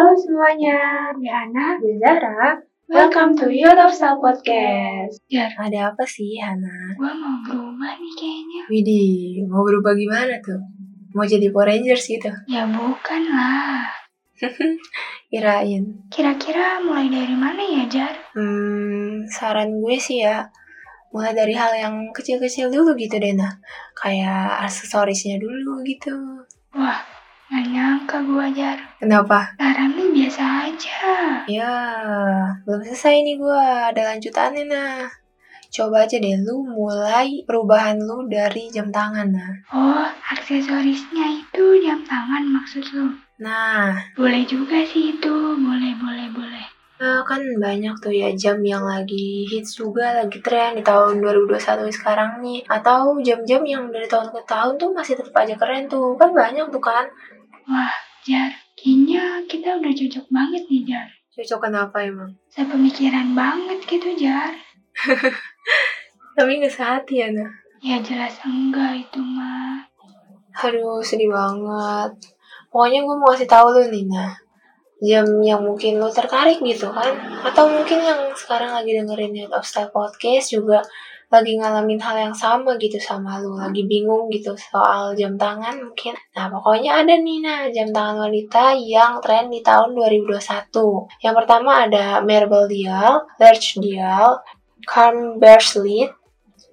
Halo semuanya, gue Hana, gue Zahra. Welcome to YouTube Style Podcast. Ya, ada apa sih, Hana? Gue mau berubah nih kayaknya. Widih, mau berubah gimana tuh? Mau jadi Power Rangers gitu? Ya bukan lah. Kirain. Kira-kira mulai dari mana ya, Jar? Hmm, saran gue sih ya, mulai dari hal yang kecil-kecil dulu gitu deh, nah. Kayak aksesorisnya dulu gitu. Wah, Gak nyangka gue ajar. Kenapa? Sekarang nih biasa aja. Ya, belum selesai nih gue. Ada lanjutannya nah. Coba aja deh lu mulai perubahan lu dari jam tangan nah. Oh, aksesorisnya itu jam tangan maksud lu? Nah. Boleh juga sih itu. Boleh, boleh, boleh. Nah, kan banyak tuh ya jam yang lagi hits juga, lagi tren di tahun 2021 sekarang nih. Atau jam-jam yang dari tahun ke tahun tuh masih tetap aja keren tuh. Kan banyak tuh kan. Wah, Jar, kayaknya kita udah cocok banget nih, Jar. Cocok kenapa emang? Sepemikiran banget gitu, Jar. Tapi nggak sehati ya, nah? Ya jelas enggak itu mah. Aduh, sedih banget. Pokoknya gue mau kasih tahu lu nih, nah. Jam yang mungkin lu tertarik gitu kan. Atau mungkin yang sekarang lagi dengerin Head of Style Podcast juga lagi ngalamin hal yang sama gitu sama lu, lagi bingung gitu soal jam tangan mungkin. Nah, pokoknya ada nih nah jam tangan wanita yang tren di tahun 2021. Yang pertama ada Marble Dial, Large Dial, Calm Bracelet,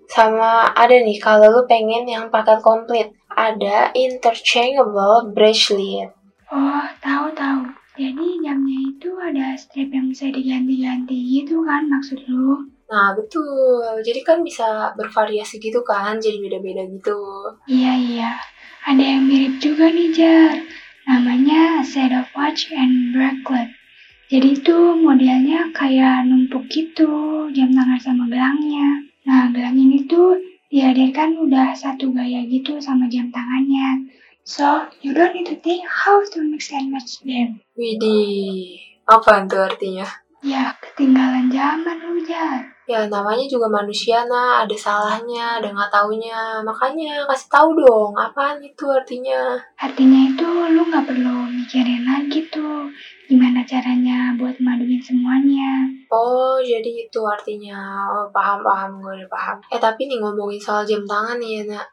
sama ada nih kalau lu pengen yang paket komplit, ada interchangeable bracelet. Oh, tahu tahu. Jadi jamnya itu ada strap yang bisa diganti-ganti gitu kan maksud lu? Nah, betul. Jadi kan bisa bervariasi gitu kan, jadi beda-beda gitu. Iya, iya. Ada yang mirip juga nih, Jar. Namanya set of watch and bracelet. Jadi itu modelnya kayak numpuk gitu, jam tangan sama gelangnya. Nah, gelang ini tuh dihadirkan udah satu gaya gitu sama jam tangannya. So, you don't need to think how to mix and match them. Widih, apa itu artinya? Ya, ketinggalan zaman lu, Jar. Ya namanya juga manusia nah, ada salahnya, ada nggak taunya. Makanya kasih tahu dong, apaan itu artinya? Artinya itu lu nggak perlu mikirin lagi tuh gimana caranya buat maduin semuanya. Oh, jadi itu artinya. Oh, paham, paham, gue udah paham. Eh, tapi nih ngomongin soal jam tangan nih ya, nak.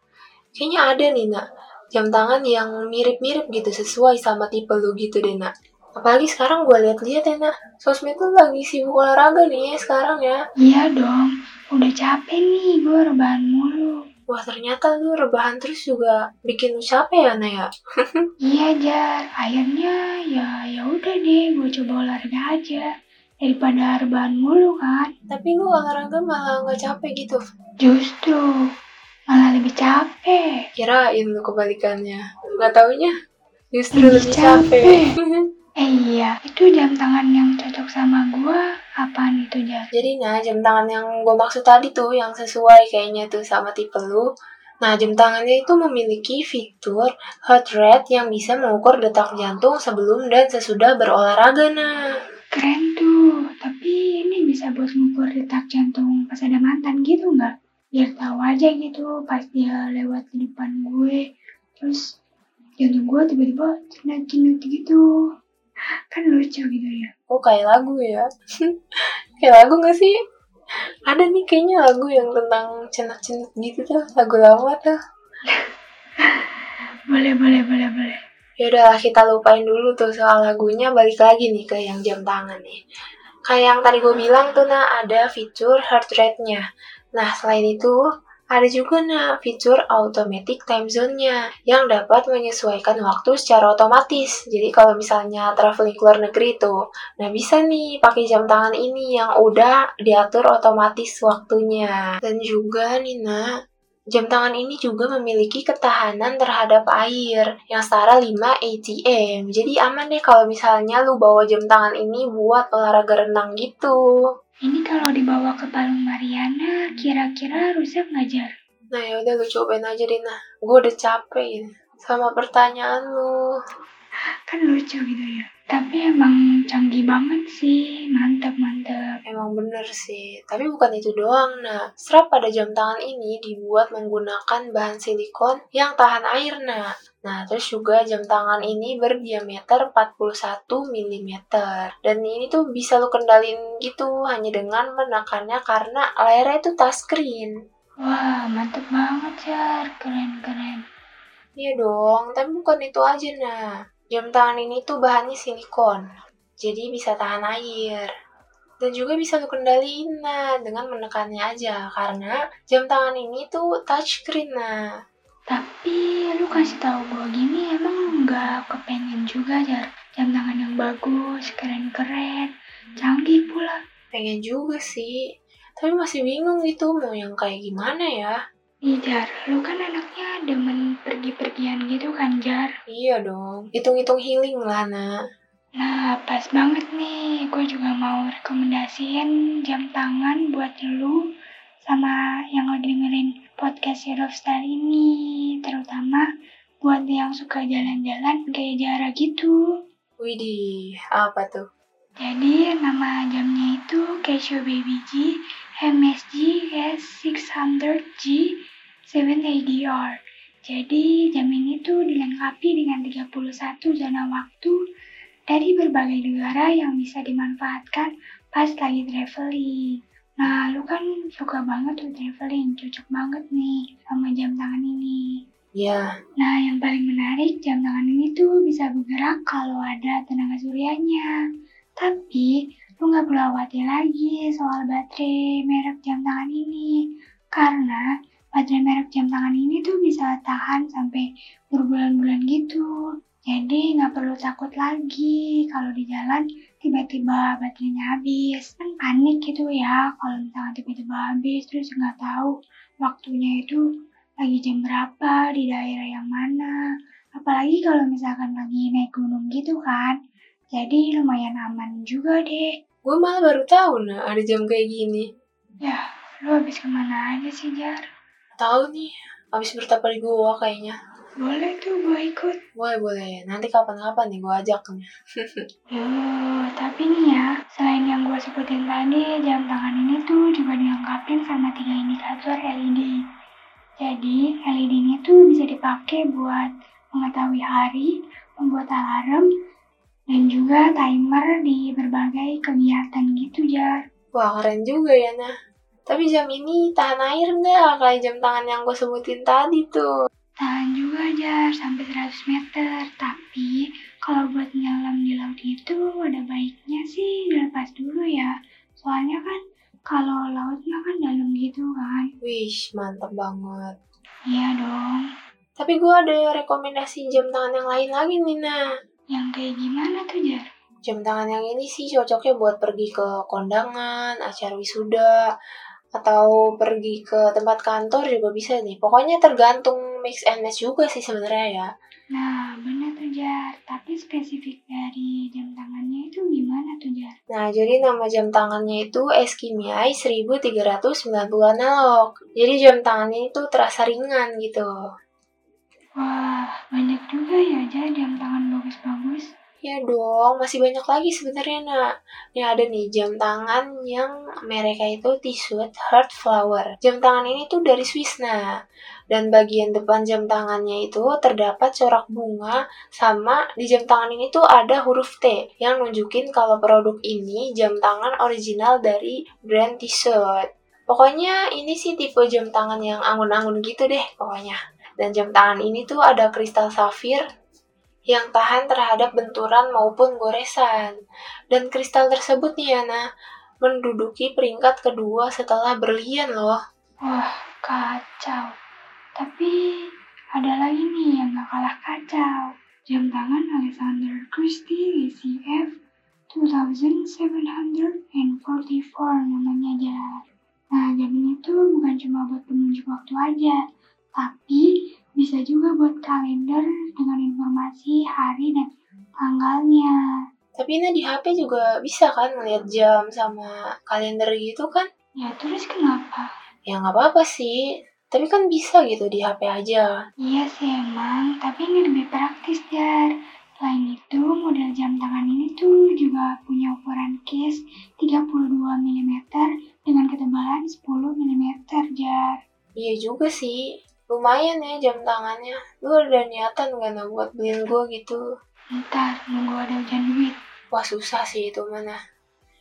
Kayaknya ada nih, nak. Jam tangan yang mirip-mirip gitu, sesuai sama tipe lu gitu deh, nak. Apalagi sekarang gue lihat-lihat ya, nah. Sosmed tuh lagi sibuk olahraga nih sekarang ya. Iya dong. Udah capek nih gue rebahan mulu. Wah ternyata lu rebahan terus juga bikin lu capek ya, Nah ya? iya, Jar. Akhirnya ya ya udah deh gue coba olahraga aja. Daripada rebahan mulu kan. Tapi lu olahraga malah nggak capek gitu. Justru malah lebih capek. Kirain lu kebalikannya. Gak taunya justru lebih, lebih capek. capek. Eh iya, itu jam tangan yang cocok sama gue apaan itu Jar? Jadi nah jam tangan yang gue maksud tadi tuh yang sesuai kayaknya tuh sama tipe lu. Nah jam tangannya itu memiliki fitur heart rate yang bisa mengukur detak jantung sebelum dan sesudah berolahraga nah. Keren tuh, tapi ini bisa buat mengukur detak jantung pas ada mantan gitu nggak? Biar tahu aja gitu pas dia lewat di depan gue, terus jantung gue tiba-tiba cenut-cenut gitu kan lucu gitu ya. Oh kayak lagu ya. Kayak lagu gak sih? Ada nih kayaknya lagu yang tentang cenak-cenak gitu tuh. Lagu lama tuh. Boleh boleh boleh boleh. Ya udahlah kita lupain dulu tuh soal lagunya. Balik lagi nih ke yang jam tangan nih. Kayak yang tadi gue bilang tuh nah ada fitur heart rate-nya. Nah selain itu ada juga nah fitur automatic time zone-nya yang dapat menyesuaikan waktu secara otomatis. Jadi kalau misalnya traveling ke luar negeri tuh, nah bisa nih pakai jam tangan ini yang udah diatur otomatis waktunya. Dan juga nih nah, Jam tangan ini juga memiliki ketahanan terhadap air yang setara 5 ATM. Jadi aman deh kalau misalnya lu bawa jam tangan ini buat olahraga renang gitu. Ini kalau dibawa ke Palung Mariana, kira-kira rusak nggak, Jar? Nah ya udah lu cobain aja deh, nah. Gue udah capek sama pertanyaan lu. Kan lucu gitu ya. Tapi emang canggih banget sih, mantap mantap. Emang bener sih, tapi bukan itu doang. Nah, strap pada jam tangan ini dibuat menggunakan bahan silikon yang tahan air, nah. Nah, terus juga jam tangan ini berdiameter 41 mm. Dan ini tuh bisa lu kendalin gitu hanya dengan menekannya karena layarnya itu touchscreen. Wah, mantep banget, Jar. Keren-keren. Iya dong, tapi bukan itu aja, nah. Jam tangan ini tuh bahannya silikon, jadi bisa tahan air. Dan juga bisa lu kendaliin, nah, dengan menekannya aja. Karena jam tangan ini tuh touchscreen, nah. Tapi lu kasih tahu gue gini emang nggak kepengen juga jar jam tangan yang bagus, keren-keren, canggih pula. Pengen juga sih, tapi masih bingung gitu mau yang kayak gimana ya. Nih Jar, lu kan anaknya demen pergi-pergian gitu kan Jar? Iya dong, hitung-hitung healing lah nak. Nah, pas banget nih. Gue juga mau rekomendasiin jam tangan buat lu sama yang lagi dengerin podcast Hero Style ini. Terutama buat yang suka jalan-jalan kayak Jara gitu. Widih, apa tuh? Jadi nama jamnya itu Casio Baby G MSG S600G 7ADR. Jadi jam ini tuh dilengkapi dengan 31 zona waktu dari berbagai negara yang bisa dimanfaatkan pas lagi traveling. Nah, lu kan suka banget tuh traveling, cocok banget nih sama jam tangan ini. Ya, Nah, yang paling menarik, jam tangan ini tuh bisa bergerak kalau ada tenaga suryanya. Tapi, lu nggak perlu khawatir lagi soal baterai merek jam tangan ini. Karena baterai merek jam tangan ini tuh bisa tahan sampai berbulan-bulan gitu. Jadi nggak perlu takut lagi kalau di jalan tiba-tiba baterainya habis. Kan panik gitu ya kalau misalnya tiba-tiba habis terus nggak tahu waktunya itu lagi jam berapa di daerah yang mana. Apalagi kalau misalkan lagi naik gunung gitu kan. Jadi lumayan aman juga deh. gue malah baru tahu nah ada jam kayak gini. Ya, lu habis ke mana aja sih Jar? Tahu nih, habis bertapa di gua kayaknya. Boleh tuh gue ikut. Boleh, boleh. Nanti kapan-kapan nih gue ajak nih. Yo, tapi nih ya, selain yang gue sebutin tadi, jam tangan ini tuh juga dilengkapin sama tiga indikator LED. Jadi, LED ini tuh bisa dipakai buat mengetahui hari, membuat alarm, dan juga timer di berbagai kegiatan gitu, Jar. Wah, keren juga ya, nah. Tapi jam ini tahan air nggak? Kayak jam tangan yang gue sebutin tadi tuh. Tahan juga, Jar, sampai 100 meter. Tapi, kalau buat nyelam di laut itu, ada baiknya sih dilepas dulu ya. Soalnya kan, kalau lautnya kan dalam gitu kan. Wish, mantep banget. Iya dong. Tapi gue ada rekomendasi jam tangan yang lain lagi nih, nah. Yang kayak gimana tuh, Jar? Jam tangan yang ini sih cocoknya buat pergi ke kondangan, acara wisuda, atau pergi ke tempat kantor juga bisa nih. Pokoknya tergantung mix and match juga sih sebenarnya ya. Nah, bener tuh, Jar. Tapi spesifik dari jam tangannya itu gimana tuh, Jar? Nah, jadi nama jam tangannya itu Eskimiai 1390 analog. Jadi jam tangan ini tuh terasa ringan gitu. Wah, banyak juga ya, Jar, jam tangan bagus-bagus. Ya dong, masih banyak lagi sebenarnya nak. Nih ada nih jam tangan yang mereka itu Tissot Heart Flower. Jam tangan ini tuh dari Swiss nah. Dan bagian depan jam tangannya itu terdapat corak bunga sama di jam tangan ini tuh ada huruf T yang nunjukin kalau produk ini jam tangan original dari brand Tissot. Pokoknya ini sih tipe jam tangan yang anggun-anggun gitu deh pokoknya. Dan jam tangan ini tuh ada kristal safir yang tahan terhadap benturan maupun goresan. Dan kristal tersebut nih Yana, menduduki peringkat kedua setelah berlian loh. Wah, kacau. Tapi ada lagi nih yang gak kalah kacau. Jam tangan Alexander Christie ACF 2744 namanya Jar. Nah, jam ini tuh bukan cuma buat penunjuk waktu aja, tapi bisa juga buat kalender dengan informasi hari dan tanggalnya. Tapi ini di HP juga bisa kan ngeliat jam sama kalender gitu kan? Ya terus kenapa? Ya nggak apa-apa sih. Tapi kan bisa gitu di HP aja. Iya sih emang, tapi ini lebih praktis Jar. Selain itu, model jam tangan ini tuh juga punya punya ukuran case 32 mm dengan ketebalan 10 mm, Jar. Iya juga sih. Lumayan ya jam tangannya. Lu ada niatan gak nah buat beliin gue gitu? Ntar, nunggu ada hujan duit. Wah susah sih itu mana.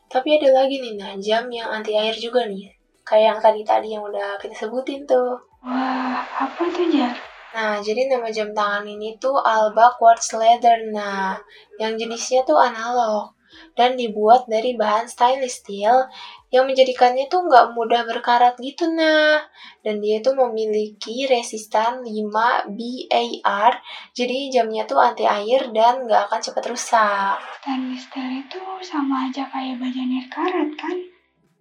Tapi ada lagi nih nah, jam yang anti air juga nih. Kayak yang tadi-tadi yang udah kita sebutin tuh. Wah, apa tuh, Jar? Nah, jadi nama jam tangan ini tuh Alba Quartz Leather. Nah, yang jenisnya tuh analog dan dibuat dari bahan stainless steel yang menjadikannya tuh nggak mudah berkarat gitu nah. Dan dia tuh memiliki resistan 5 BAR, jadi jamnya tuh anti air dan nggak akan cepat rusak. Stainless steel itu sama aja kayak baja karat kan?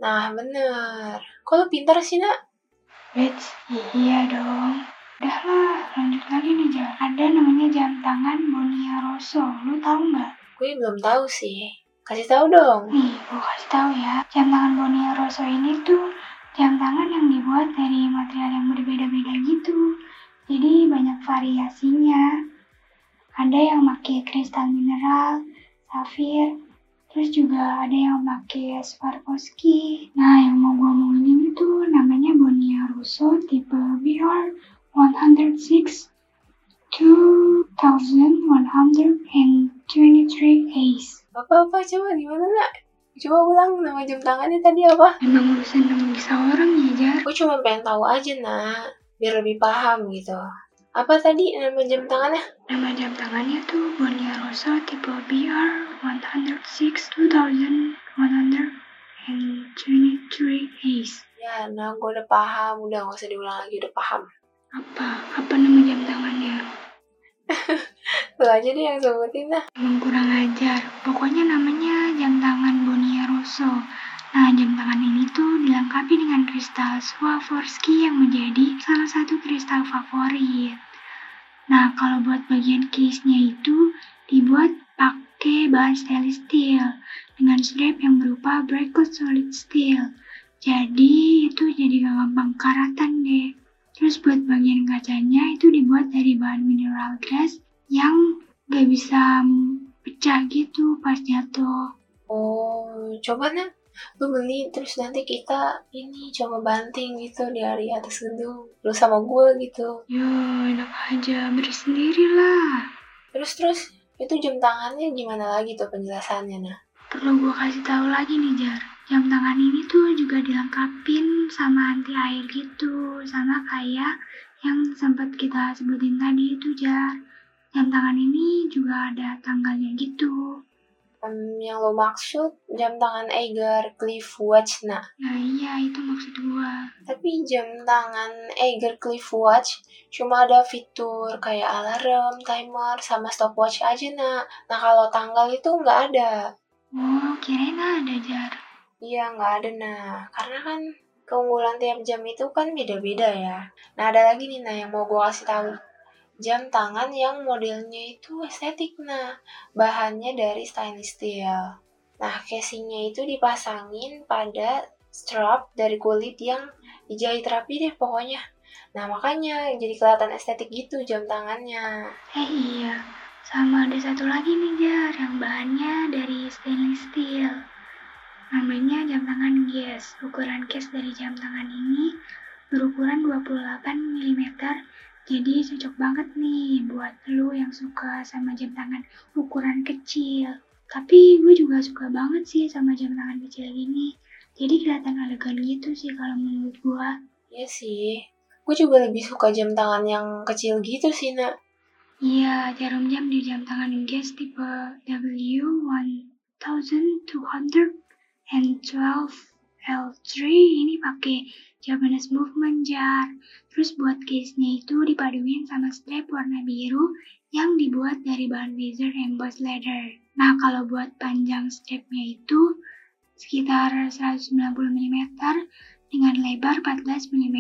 Nah bener. Kok pintar sih nak? Wits, iya dong. Udahlah, lanjut lagi nih Jar. Ada namanya jam tangan Bonia Rosso. Lu tahu nggak? Gue belum tahu sih. Kasih tahu dong. Nih, gue kasih tahu ya. Jam tangan Bonia Rosso ini tuh jam tangan yang dibuat dari material yang berbeda-beda gitu. Jadi banyak variasinya. Ada yang pakai kristal mineral, safir, terus juga ada yang pakai Swarovski. Nah, yang mau gue ngomongin itu namanya Bonia Rosso tipe BR 106 2123 Ace. Apa-apa coba gimana nak? Coba ulang nama jam tangannya tadi apa? Emang urusan nama bisa orang ya, Jar? Gue cuma pengen tahu aja nak, biar lebih paham gitu. Apa tadi nama jam tangannya? Nama jam tangannya tuh Bonia Rosa tipe BR 106 2123 Ace. Ya, nah gue udah paham, udah gak usah diulang lagi, udah paham. Apa? Apa nama jam tangannya? Lu aja deh yang sebutin dah. Emang kurang ajar. Pokoknya namanya jam tangan Bonia Rosso. Nah, jam tangan ini tuh dilengkapi dengan kristal Swarovski yang menjadi salah satu kristal favorit. Nah, kalau buat bagian case-nya itu dibuat pakai bahan stainless steel dengan strap yang berupa bracket solid steel. Jadi, itu jadi gak gampang karatan deh. Terus buat bagian kacanya itu dibuat dari bahan mineral glass yang gak bisa pecah gitu pas jatuh. Oh, coba nih lu beli terus nanti kita ini coba banting gitu di hari atas gedung. Lu sama gue gitu. Yo enak aja beri sendiri lah. Terus terus itu jam tangannya gimana lagi tuh penjelasannya nah? Perlu gue kasih tahu lagi nih jar. Jam tangan ini tuh juga dilengkapin sama anti air gitu sama kayak yang sempat kita sebutin tadi itu jar Jam tangan ini juga ada tanggalnya gitu. Um, yang lo maksud jam tangan Eiger Cliff Watch, nah? Nah iya, itu maksud gua. Tapi jam tangan Eiger Cliff Watch cuma ada fitur kayak alarm, timer, sama stopwatch aja, nak. Nah kalau tanggal itu nggak ada. Oh, kirain ada, Jar. Iya, nggak ada, nah. Karena kan keunggulan tiap jam itu kan beda-beda ya. Nah ada lagi nih, nah yang mau gua kasih tahu jam tangan yang modelnya itu estetik. Nah bahannya dari stainless steel. Nah casingnya itu dipasangin pada strap dari kulit yang dijahit rapi deh pokoknya. Nah makanya jadi kelihatan estetik gitu jam tangannya. Eh iya. Sama ada satu lagi nih jar yang bahannya dari stainless steel. Namanya jam tangan Guess ukuran case dari jam tangan ini berukuran 28 mm jadi cocok banget nih buat lu yang suka sama jam tangan ukuran kecil. Tapi gue juga suka banget sih sama jam tangan kecil gini. Jadi kelihatan elegan gitu sih kalau menurut gue. Iya sih. Gue juga lebih suka jam tangan yang kecil gitu sih, nak. Iya, jarum jam di jam tangan Guess tipe W1212 L3 ini pakai Japanese movement jar. Terus buat case-nya itu dipaduin sama strap warna biru yang dibuat dari bahan laser embossed leather. Nah, kalau buat panjang strapnya itu sekitar 190 mm dengan lebar 14 mm.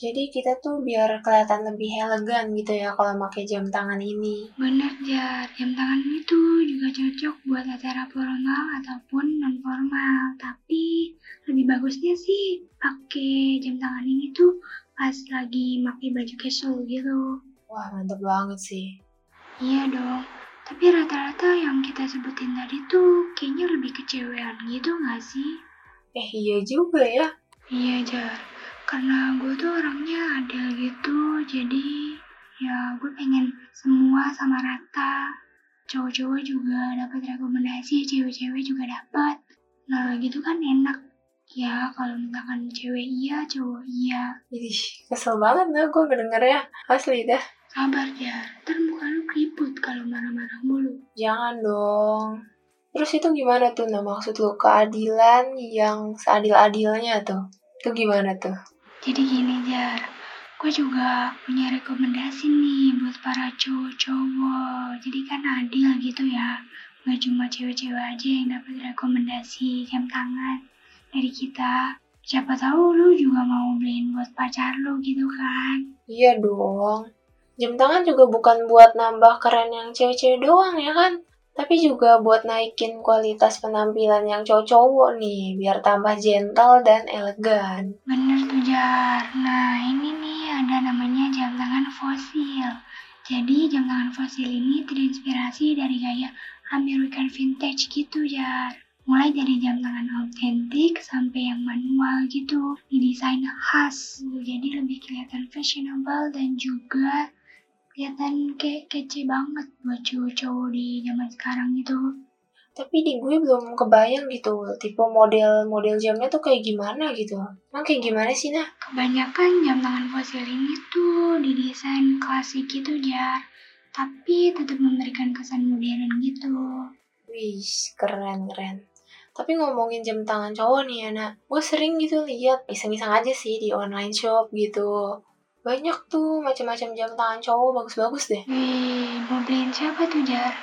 Jadi kita tuh biar kelihatan lebih elegan gitu ya kalau pakai jam tangan ini. Bener, Jar. Jam tangan itu juga cocok buat acara formal ataupun non formal. Tapi lebih bagusnya sih pakai jam tangan ini tuh pas lagi pakai baju casual gitu. Wah, mantep banget sih. Iya dong. Tapi rata-rata yang kita sebutin tadi tuh kayaknya lebih kecewean gitu gak sih? Eh iya juga ya. Iya Jar, karena gue tuh orangnya adil gitu, jadi ya gue pengen semua sama rata. Cowok-cowok juga dapat rekomendasi, cewek-cewek juga dapat. Nah gitu kan enak. Ya kalau misalkan cewek iya, cowok iya. Ih, kesel banget dah gue ya. Asli dah. Sabar ya, ntar muka lu keriput kalau marah-marah mulu. Jangan dong. Terus itu gimana tuh nah maksud lu keadilan yang seadil-adilnya tuh? Itu gimana tuh? Jadi gini Jar, gue juga punya rekomendasi nih buat para cowok-cowok. Jadi kan adil gitu ya. Gak cuma cewek-cewek aja yang dapat rekomendasi jam tangan dari kita. Siapa tahu lu juga mau beliin buat pacar lu gitu kan. Iya dong. Jam tangan juga bukan buat nambah keren yang cewek-cewek doang ya kan? Tapi juga buat naikin kualitas penampilan yang cowok-cowok nih, biar tambah gentle dan elegan. Bener tuh Jar. Nah ini nih ada namanya jam tangan fosil. Jadi jam tangan fosil ini terinspirasi dari gaya American vintage gitu Jar. Mulai dari jam tangan autentik sampai yang manual gitu, didesain khas. Jadi lebih kelihatan fashionable dan juga kelihatan kayak kece banget buat cowok-cowok di zaman sekarang gitu. Tapi di gue belum kebayang gitu, tipe model-model jamnya tuh kayak gimana gitu. Emang kayak gimana sih, nah? Kebanyakan jam tangan fosil ini tuh didesain klasik gitu, Jar. Tapi tetap memberikan kesan modern gitu. Wih, keren-keren. Tapi ngomongin jam tangan cowok nih, anak. Gue sering gitu lihat iseng-iseng aja sih di online shop gitu. Banyak tuh macam-macam jam tangan cowok bagus-bagus deh. Wih, mau beliin siapa tuh, Jar?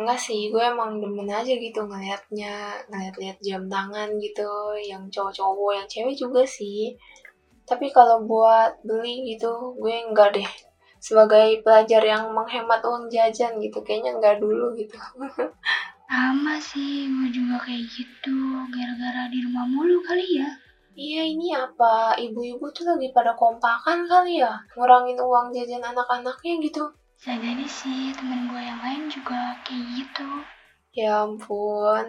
Enggak sih, gue emang demen aja gitu ngeliatnya, ngeliat-liat jam tangan gitu, yang cowok-cowok, yang cewek juga sih. Tapi kalau buat beli gitu, gue enggak deh. Sebagai pelajar yang menghemat uang jajan gitu, kayaknya enggak dulu gitu. Sama sih, gue juga kayak gitu, gara-gara di rumah mulu kali ya. Iya ini apa, ibu-ibu tuh lagi pada kompakan kali ya, ngurangin uang jajan anak-anaknya gitu. Bisa jadi sih, temen gue yang lain juga kayak gitu. Ya ampun,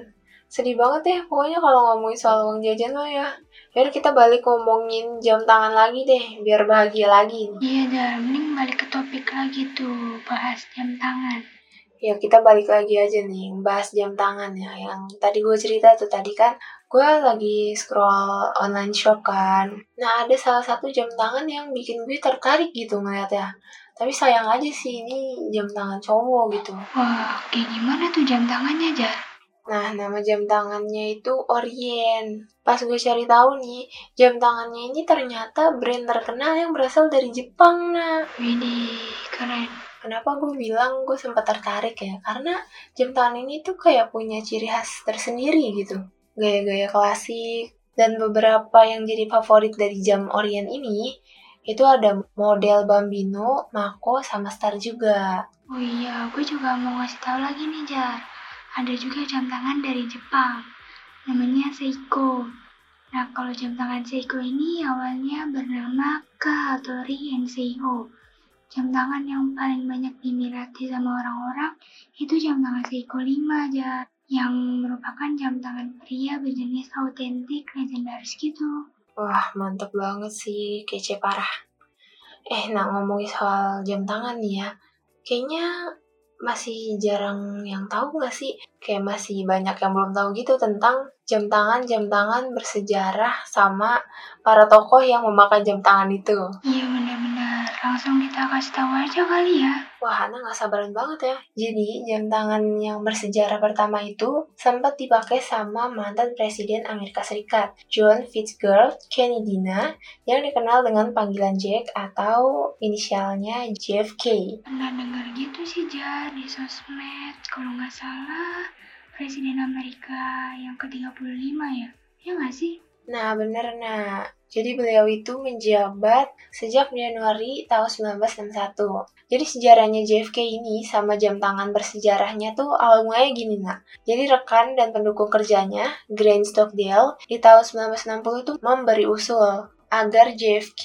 sedih banget ya pokoknya kalau ngomongin soal uang jajan lo ya. Yaudah kita balik ngomongin jam tangan lagi deh, biar bahagia lagi. Iya dah, mending balik ke topik lagi tuh, bahas jam tangan. Ya kita balik lagi aja nih, bahas jam tangan ya. Yang tadi gue cerita tuh tadi kan, gue lagi scroll online shop kan. Nah ada salah satu jam tangan yang bikin gue tertarik gitu ngeliatnya. Tapi sayang aja sih ini jam tangan cowok gitu. Wah, kayak gimana tuh jam tangannya, Jar? Nah, nama jam tangannya itu Orient. Pas gue cari tahu nih, jam tangannya ini ternyata brand terkenal yang berasal dari Jepang, nah. Widih, keren. Kenapa gue bilang gue sempat tertarik ya? Karena jam tangan ini tuh kayak punya ciri khas tersendiri gitu gaya-gaya klasik, dan beberapa yang jadi favorit dari jam Orient ini, itu ada model Bambino, Mako, sama Star juga. Oh iya, gue juga mau ngasih tahu lagi nih, Jar. Ada juga jam tangan dari Jepang, namanya Seiko. Nah, kalau jam tangan Seiko ini awalnya bernama Katori Seiko. Jam tangan yang paling banyak diminati sama orang-orang itu jam tangan Seiko 5, Jar yang merupakan jam tangan pria berjenis autentik legendaris gitu. Wah, mantep banget sih, kece parah. Eh, nah ngomongin soal jam tangan nih ya, kayaknya masih jarang yang tahu nggak sih? Kayak masih banyak yang belum tahu gitu tentang jam tangan-jam tangan bersejarah sama para tokoh yang memakai jam tangan itu. Iya langsung kita kasih tahu aja kali ya. Wah, Hana gak sabaran banget ya. Jadi, jam tangan yang bersejarah pertama itu sempat dipakai sama mantan Presiden Amerika Serikat, John Fitzgerald Kennedy, yang dikenal dengan panggilan Jack atau inisialnya JFK. Pernah dengar gitu sih, Jar, di sosmed. Kalau nggak salah, Presiden Amerika yang ke-35 ya? Ya nggak sih? Nah, bener, nah. Jadi beliau itu menjabat sejak Januari tahun 1961. Jadi sejarahnya JFK ini sama jam tangan bersejarahnya tuh awal mulanya gini nak. Jadi rekan dan pendukung kerjanya, Grant Stockdale, di tahun 1960 itu memberi usul agar JFK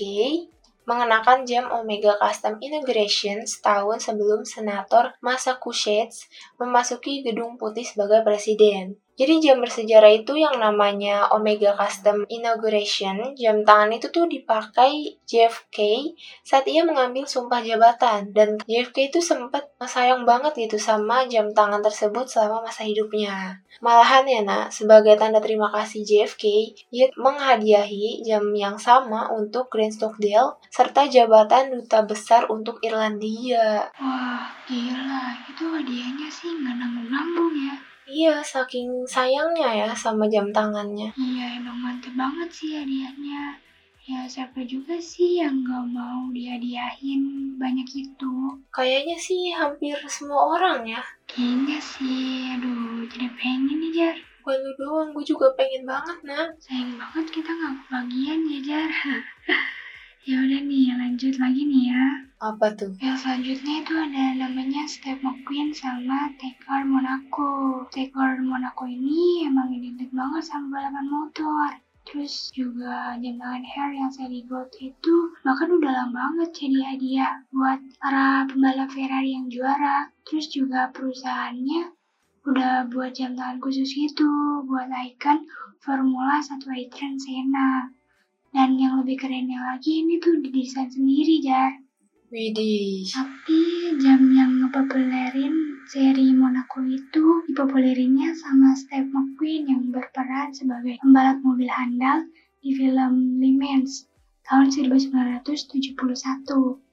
mengenakan jam Omega Custom Inauguration setahun sebelum Senator Massachusetts memasuki Gedung Putih sebagai presiden. Jadi jam bersejarah itu yang namanya Omega Custom Inauguration, jam tangan itu tuh dipakai JFK saat ia mengambil sumpah jabatan. Dan JFK itu sempat sayang banget gitu sama jam tangan tersebut selama masa hidupnya. Malahan ya nak, sebagai tanda terima kasih JFK, ia menghadiahi jam yang sama untuk Grand Stockdale serta jabatan duta besar untuk Irlandia. Wah, gila. Itu hadiahnya sih nggak nanggung-nanggung ya. Iya, saking sayangnya ya sama jam tangannya. Iya, emang mantep banget sih hadiahnya. Ya, siapa juga sih yang gak mau dihadiahin banyak itu? Kayaknya sih hampir semua orang ya. Kayaknya sih, aduh, jadi pengen nih, Jar. Bukan lu doang, gue juga pengen banget, nah. Sayang banget kita gak kebagian ya, Jar. ya udah nih, lanjut lagi nih ya. Apa tuh? Yang selanjutnya itu ada namanya Steve McQueen sama Taker Monaco. Taker Monaco ini emang identik banget sama balapan motor. Terus juga jam tangan hair yang seri gold itu bahkan udah lama banget jadi hadiah buat para pembalap Ferrari yang juara. Terus juga perusahaannya udah buat jam tangan khusus gitu buat icon Formula 1 Ayrton Senna. Dan yang lebih kerennya lagi ini tuh didesain sendiri, Jar. Widih. Tapi jam yang ngepopulerin seri Monaco itu dipopulerinnya sama Steve McQueen yang berperan sebagai pembalap mobil handal di film Le Mans tahun 1971.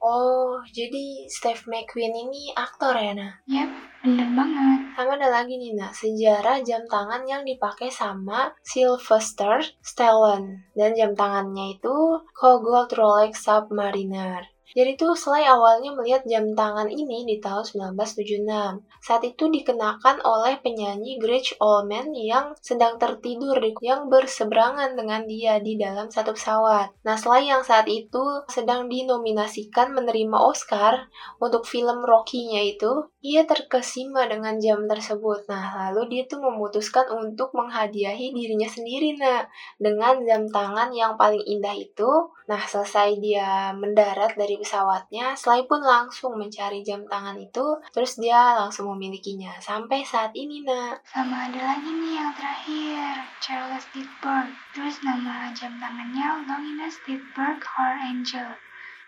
Oh, jadi Steve McQueen ini aktor ya, nah? Yap, bener banget. Sama ada lagi nih, nah, sejarah jam tangan yang dipakai sama Sylvester Stallone. Dan jam tangannya itu Cogold Rolex Submariner. Jadi tuh Sly awalnya melihat jam tangan ini di tahun 1976. Saat itu dikenakan oleh penyanyi Gretsch Allman yang sedang tertidur yang berseberangan dengan dia di dalam satu pesawat. Nah, Sly yang saat itu sedang dinominasikan menerima Oscar untuk film Rocky-nya itu, ia terkesima dengan jam tersebut. Nah, lalu dia tuh memutuskan untuk menghadiahi dirinya sendiri, nah, dengan jam tangan yang paling indah itu. Nah, selesai dia mendarat dari pesawatnya, Sly pun langsung mencari jam tangan itu, terus dia langsung memilikinya. Sampai saat ini, nak. Sama ada lagi nih yang terakhir, Charles Dipberg. Terus nama jam tangannya Longines Dipberg Heart Angel,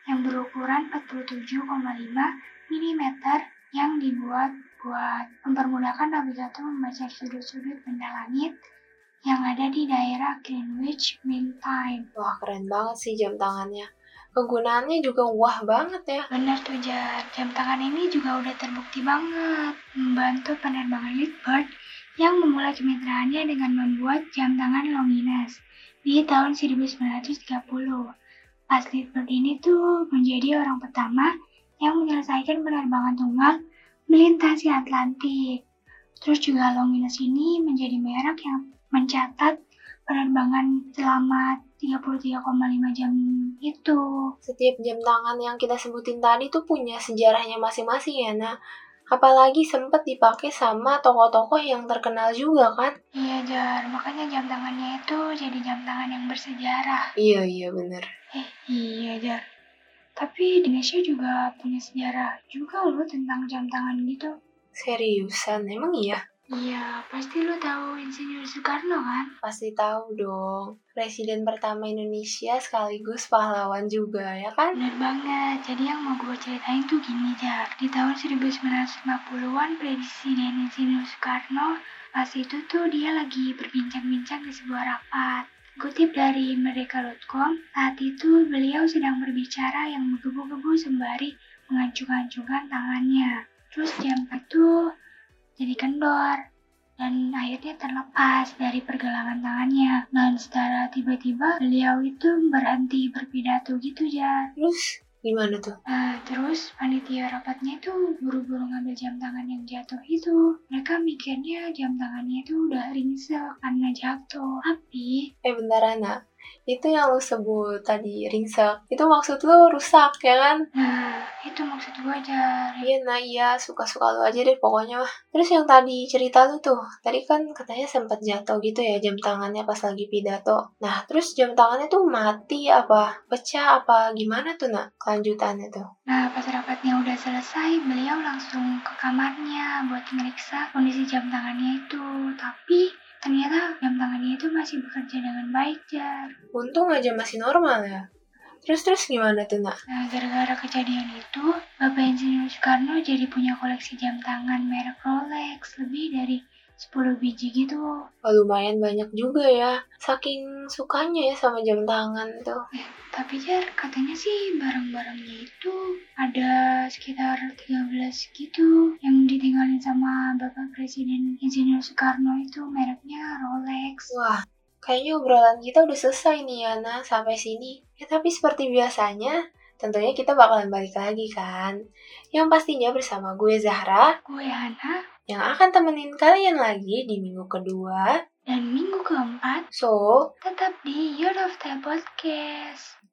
yang berukuran 47,5 mm yang dibuat buat mempermudahkan navigator membaca sudut-sudut benda langit yang ada di daerah Greenwich Mean Time. Wah, keren banget sih jam tangannya. Kegunaannya juga wah banget ya. Benar tuh, Jar. Jam tangan ini juga udah terbukti banget membantu penerbangan Leadbird yang memulai kemitraannya dengan membuat jam tangan Longinus di tahun 1930. Pas Leadbird ini tuh menjadi orang pertama yang menyelesaikan penerbangan tunggal melintasi Atlantik. Terus juga Longinus ini menjadi merek yang mencatat penerbangan selama 33,5 jam itu. Setiap jam tangan yang kita sebutin tadi tuh punya sejarahnya masing-masing ya, nah. Apalagi sempat dipakai sama tokoh-tokoh yang terkenal juga kan? Iya, Jar. Makanya jam tangannya itu jadi jam tangan yang bersejarah. Iya, iya bener. Eh, iya, Jar. Tapi Indonesia juga punya sejarah juga loh tentang jam tangan gitu. Seriusan, emang iya? Iya, pasti lo tahu Insinyur Soekarno kan? Pasti tahu dong. Presiden pertama Indonesia sekaligus pahlawan juga, ya kan? Bener banget. Jadi yang mau gue ceritain tuh gini, Jak. Di tahun 1950-an, Presiden Insinyur Soekarno pas itu tuh dia lagi berbincang-bincang di sebuah rapat. Kutip dari Merdeka.com, saat itu beliau sedang berbicara yang menggebu-gebu sembari mengancung-ancungkan tangannya. Terus jam itu jadi kendor dan akhirnya terlepas dari pergelangan tangannya dan secara tiba-tiba beliau itu berhenti berpidato gitu ya Terus gimana tuh? Nah, terus panitia rapatnya itu buru-buru ngambil jam tangan yang jatuh itu. Mereka mikirnya jam tangannya itu udah ringsek karena jatuh. Tapi, Eh bentar Ana, itu yang lu sebut tadi ringsek. Itu maksud lu rusak ya kan? Nah, itu maksud gue aja. iya nah iya suka-suka lu aja deh pokoknya mah. Terus yang tadi cerita lu tuh tadi kan katanya sempat jatuh gitu ya jam tangannya pas lagi pidato. Nah terus jam tangannya tuh mati apa pecah apa gimana tuh nak kelanjutannya tuh? Nah, pas rapatnya udah selesai, beliau langsung ke kamarnya buat meriksa kondisi jam tangannya itu. Tapi ternyata jam tangannya itu masih bekerja dengan baik, Jar. untung aja masih normal ya. Terus terus gimana tuh nak? Nah, gara-gara kejadian itu, Bapak Insinyur Soekarno jadi punya koleksi jam tangan merek Rolex. Lebih dari 10 biji gitu. Wah, lumayan banyak juga ya saking sukanya ya sama jam tangan tuh Tapi Jar, katanya sih barang-barangnya itu ada sekitar 13 gitu yang ditinggalin sama Bapak Presiden Insinyur Soekarno itu mereknya Rolex. Wah, kayaknya obrolan kita udah selesai nih Yana sampai sini. Ya tapi seperti biasanya, tentunya kita bakalan balik lagi kan. Yang pastinya bersama gue Zahra, Gue Hana, yang akan temenin kalian lagi di minggu kedua. dan minggu keempat So, tetap di Youth of the Podcast.